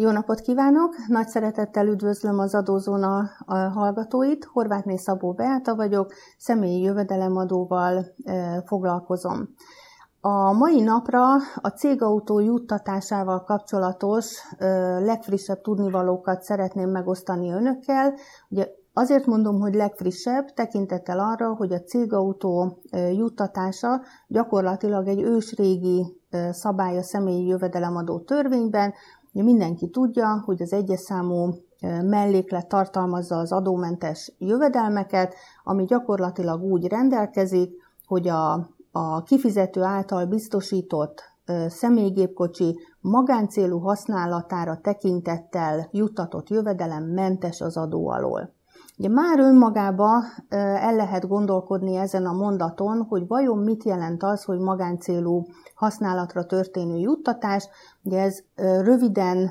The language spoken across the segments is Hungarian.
Jó napot kívánok! Nagy szeretettel üdvözlöm az Adózóna hallgatóit. Horvátné Szabó Beáta vagyok, személyi jövedelemadóval foglalkozom. A mai napra a cégautó juttatásával kapcsolatos legfrissebb tudnivalókat szeretném megosztani önökkel. Ugye Azért mondom, hogy legfrissebb, tekintettel arra, hogy a cégautó juttatása gyakorlatilag egy ősrégi szabály a személyi jövedelemadó törvényben, Mindenki tudja, hogy az egyes számú melléklet tartalmazza az adómentes jövedelmeket, ami gyakorlatilag úgy rendelkezik, hogy a, a kifizető által biztosított személygépkocsi magáncélú használatára tekintettel juttatott jövedelem mentes az adó alól. Ugye már önmagába el lehet gondolkodni ezen a mondaton, hogy vajon mit jelent az, hogy magáncélú használatra történő juttatás. Ugye ez röviden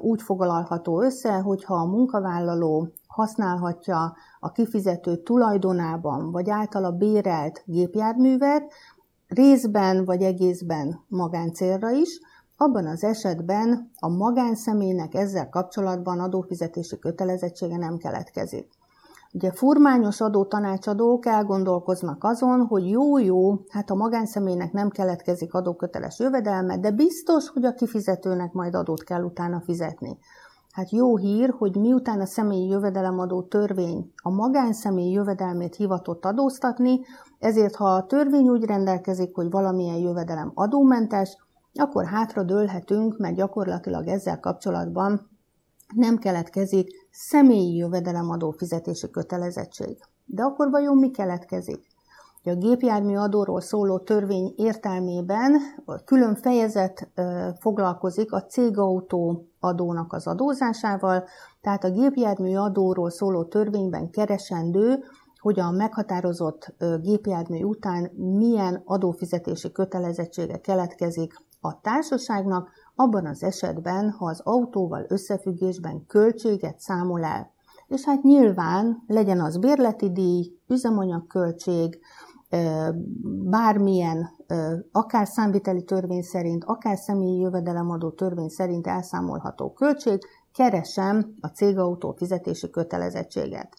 úgy foglalható össze, hogyha a munkavállaló használhatja a kifizető tulajdonában, vagy általa bérelt gépjárművet, részben vagy egészben magáncélra is, abban az esetben a magánszemélynek ezzel kapcsolatban adófizetési kötelezettsége nem keletkezik. Ugye furmányos adó tanácsadók elgondolkoznak azon, hogy jó-jó, hát a magánszemélynek nem keletkezik adóköteles jövedelme, de biztos, hogy a kifizetőnek majd adót kell utána fizetni. Hát jó hír, hogy miután a személyi jövedelemadó törvény a magánszemély jövedelmét hivatott adóztatni, ezért ha a törvény úgy rendelkezik, hogy valamilyen jövedelem adómentes, akkor hátra dőlhetünk, mert gyakorlatilag ezzel kapcsolatban nem keletkezik személyi jövedelemadó fizetési kötelezettség. De akkor vajon mi keletkezik? A gépjármű adóról szóló törvény értelmében külön fejezet foglalkozik a cégautó adónak az adózásával, tehát a gépjármű adóról szóló törvényben keresendő, hogy a meghatározott gépjármű után milyen adófizetési kötelezettsége keletkezik a társaságnak, abban az esetben, ha az autóval összefüggésben költséget számol el. És hát nyilván legyen az bérleti díj, üzemanyagköltség, bármilyen, akár számviteli törvény szerint, akár személyi jövedelemadó törvény szerint elszámolható költség, keresem a cégautó fizetési kötelezettséget.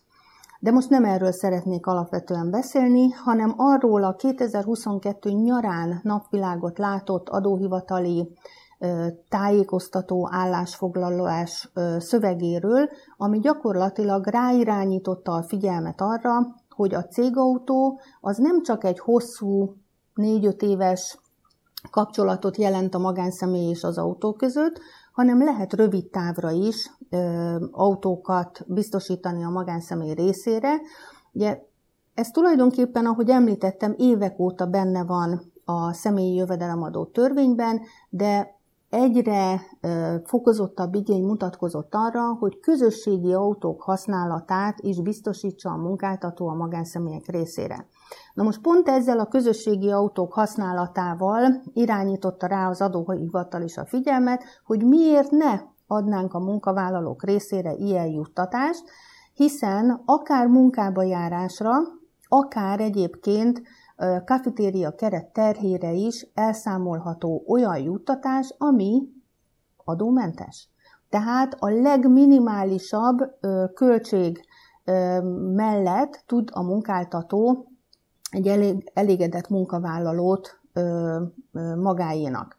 De most nem erről szeretnék alapvetően beszélni, hanem arról a 2022 nyarán napvilágot látott adóhivatali tájékoztató állásfoglalás szövegéről, ami gyakorlatilag ráirányította a figyelmet arra, hogy a cégautó az nem csak egy hosszú, négy-öt éves kapcsolatot jelent a magánszemély és az autó között, hanem lehet rövid távra is ö, autókat biztosítani a magánszemély részére. Ugye ez tulajdonképpen, ahogy említettem, évek óta benne van a személyi jövedelemadó törvényben, de egyre fokozottabb igény mutatkozott arra, hogy közösségi autók használatát is biztosítsa a munkáltató a magánszemélyek részére. Na most pont ezzel a közösségi autók használatával irányította rá az adóhivatal is a figyelmet, hogy miért ne adnánk a munkavállalók részére ilyen juttatást, hiszen akár munkába járásra, akár egyébként kafetéria keret terhére is elszámolható olyan juttatás, ami adómentes. Tehát a legminimálisabb költség mellett tud a munkáltató egy elég, elégedett munkavállalót magáénak.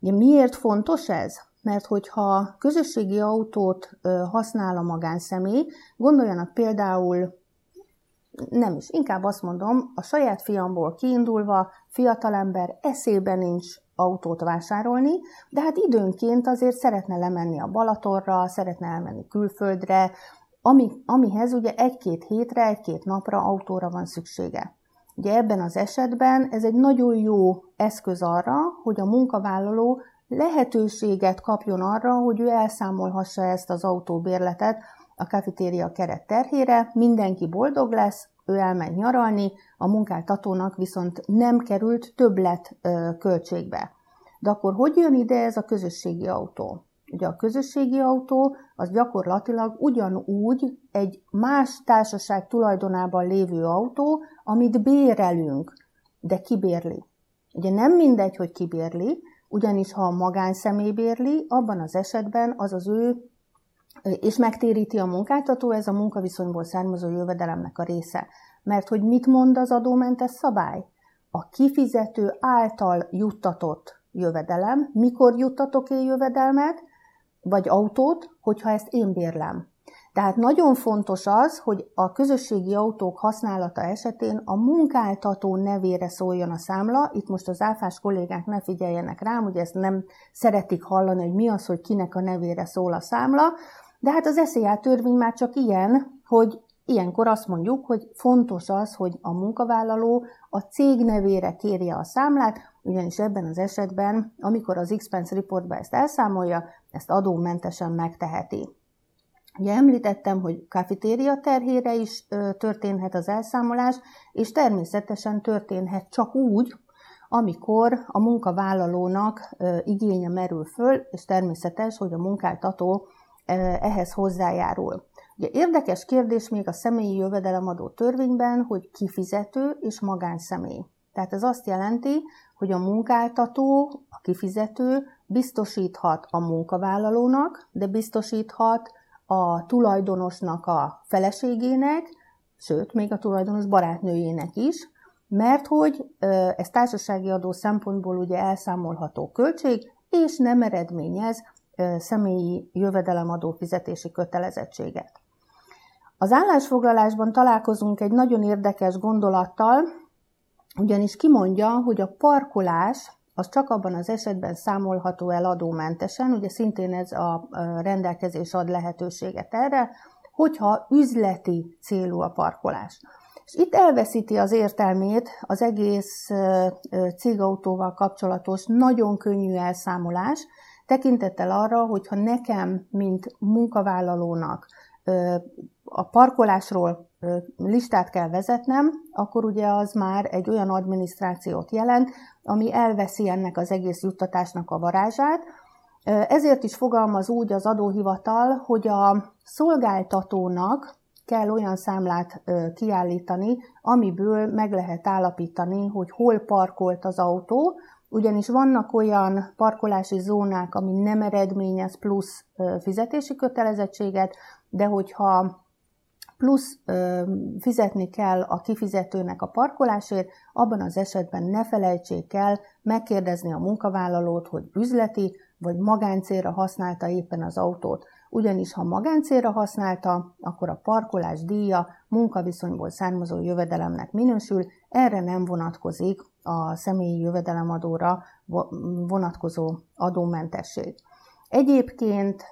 Miért fontos ez? Mert hogyha közösségi autót használ a magánszemély, gondoljanak például nem is, inkább azt mondom, a saját fiamból kiindulva fiatalember eszébe nincs autót vásárolni, de hát időnként azért szeretne lemenni a Balatorra, szeretne elmenni külföldre, ami, amihez ugye egy-két hétre, egy-két napra autóra van szüksége. Ugye ebben az esetben ez egy nagyon jó eszköz arra, hogy a munkavállaló lehetőséget kapjon arra, hogy ő elszámolhassa ezt az autóbérletet a kafetéria keret terhére, mindenki boldog lesz, ő elmegy nyaralni, a munkáltatónak viszont nem került többlet költségbe. De akkor hogy jön ide ez a közösségi autó? Ugye a közösségi autó az gyakorlatilag ugyanúgy egy más társaság tulajdonában lévő autó, amit bérelünk, de kibérli. Ugye nem mindegy, hogy kibérli, ugyanis ha a magánszemély bérli, abban az esetben az az ő és megtéríti a munkáltató, ez a munkaviszonyból származó jövedelemnek a része. Mert hogy mit mond az adómentes szabály? A kifizető által juttatott jövedelem, mikor juttatok én jövedelmet, vagy autót, hogyha ezt én bérlem. Tehát nagyon fontos az, hogy a közösségi autók használata esetén a munkáltató nevére szóljon a számla. Itt most az áfás kollégák ne figyeljenek rám, hogy ezt nem szeretik hallani, hogy mi az, hogy kinek a nevére szól a számla. De hát az SZIA törvény már csak ilyen, hogy ilyenkor azt mondjuk, hogy fontos az, hogy a munkavállaló a cég nevére kérje a számlát, ugyanis ebben az esetben, amikor az expense reportba ezt elszámolja, ezt adómentesen megteheti. Ugye említettem, hogy kafetéria terhére is történhet az elszámolás, és természetesen történhet csak úgy, amikor a munkavállalónak igénye merül föl, és természetes, hogy a munkáltató ehhez hozzájárul. Ugye érdekes kérdés még a személyi jövedelemadó törvényben, hogy kifizető és magánszemély. Tehát ez azt jelenti, hogy a munkáltató, a kifizető biztosíthat a munkavállalónak, de biztosíthat a tulajdonosnak a feleségének, sőt, még a tulajdonos barátnőjének is, mert hogy ez társasági adó szempontból ugye elszámolható költség, és nem eredményez személyi jövedelemadó fizetési kötelezettséget. Az állásfoglalásban találkozunk egy nagyon érdekes gondolattal, ugyanis kimondja, hogy a parkolás az csak abban az esetben számolható el adómentesen, ugye szintén ez a rendelkezés ad lehetőséget erre, hogyha üzleti célú a parkolás. És itt elveszíti az értelmét az egész cégautóval kapcsolatos nagyon könnyű elszámolás, tekintettel arra, hogyha nekem, mint munkavállalónak a parkolásról listát kell vezetnem, akkor ugye az már egy olyan adminisztrációt jelent, ami elveszi ennek az egész juttatásnak a varázsát. Ezért is fogalmaz úgy az adóhivatal, hogy a szolgáltatónak kell olyan számlát kiállítani, amiből meg lehet állapítani, hogy hol parkolt az autó, ugyanis vannak olyan parkolási zónák, ami nem eredményez plusz fizetési kötelezettséget, de hogyha plusz fizetni kell a kifizetőnek a parkolásért, abban az esetben ne felejtsék el megkérdezni a munkavállalót, hogy üzleti vagy magáncélra használta éppen az autót. Ugyanis ha magáncélra használta, akkor a parkolás díja munkaviszonyból származó jövedelemnek minősül, erre nem vonatkozik a személyi jövedelemadóra vonatkozó adómentesség. Egyébként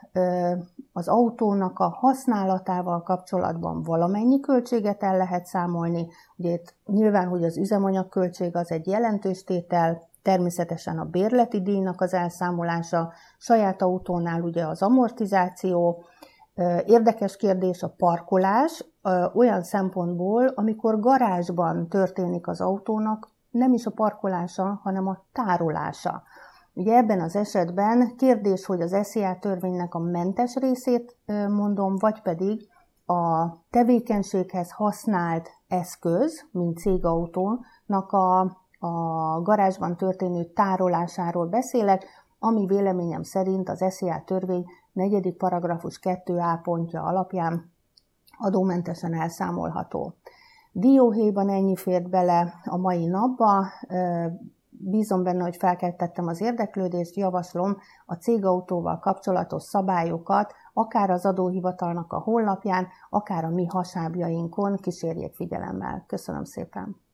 az autónak a használatával kapcsolatban valamennyi költséget el lehet számolni. Ugye itt nyilván, hogy az üzemanyagköltség az egy jelentős tétel, természetesen a bérleti díjnak az elszámolása, saját autónál ugye az amortizáció, Érdekes kérdés a parkolás olyan szempontból, amikor garázsban történik az autónak, nem is a parkolása, hanem a tárolása. Ugye ebben az esetben kérdés, hogy az SZIA törvénynek a mentes részét mondom, vagy pedig a tevékenységhez használt eszköz, mint cégautónak a, a garázsban történő tárolásáról beszélek, ami véleményem szerint az SZIA törvény negyedik paragrafus 2a pontja alapján adómentesen elszámolható. Dióhéjban ennyi fért bele a mai napba, bízom benne, hogy felkeltettem az érdeklődést, javaslom a cégautóval kapcsolatos szabályokat, akár az adóhivatalnak a honlapján, akár a mi hasábjainkon kísérjék figyelemmel. Köszönöm szépen!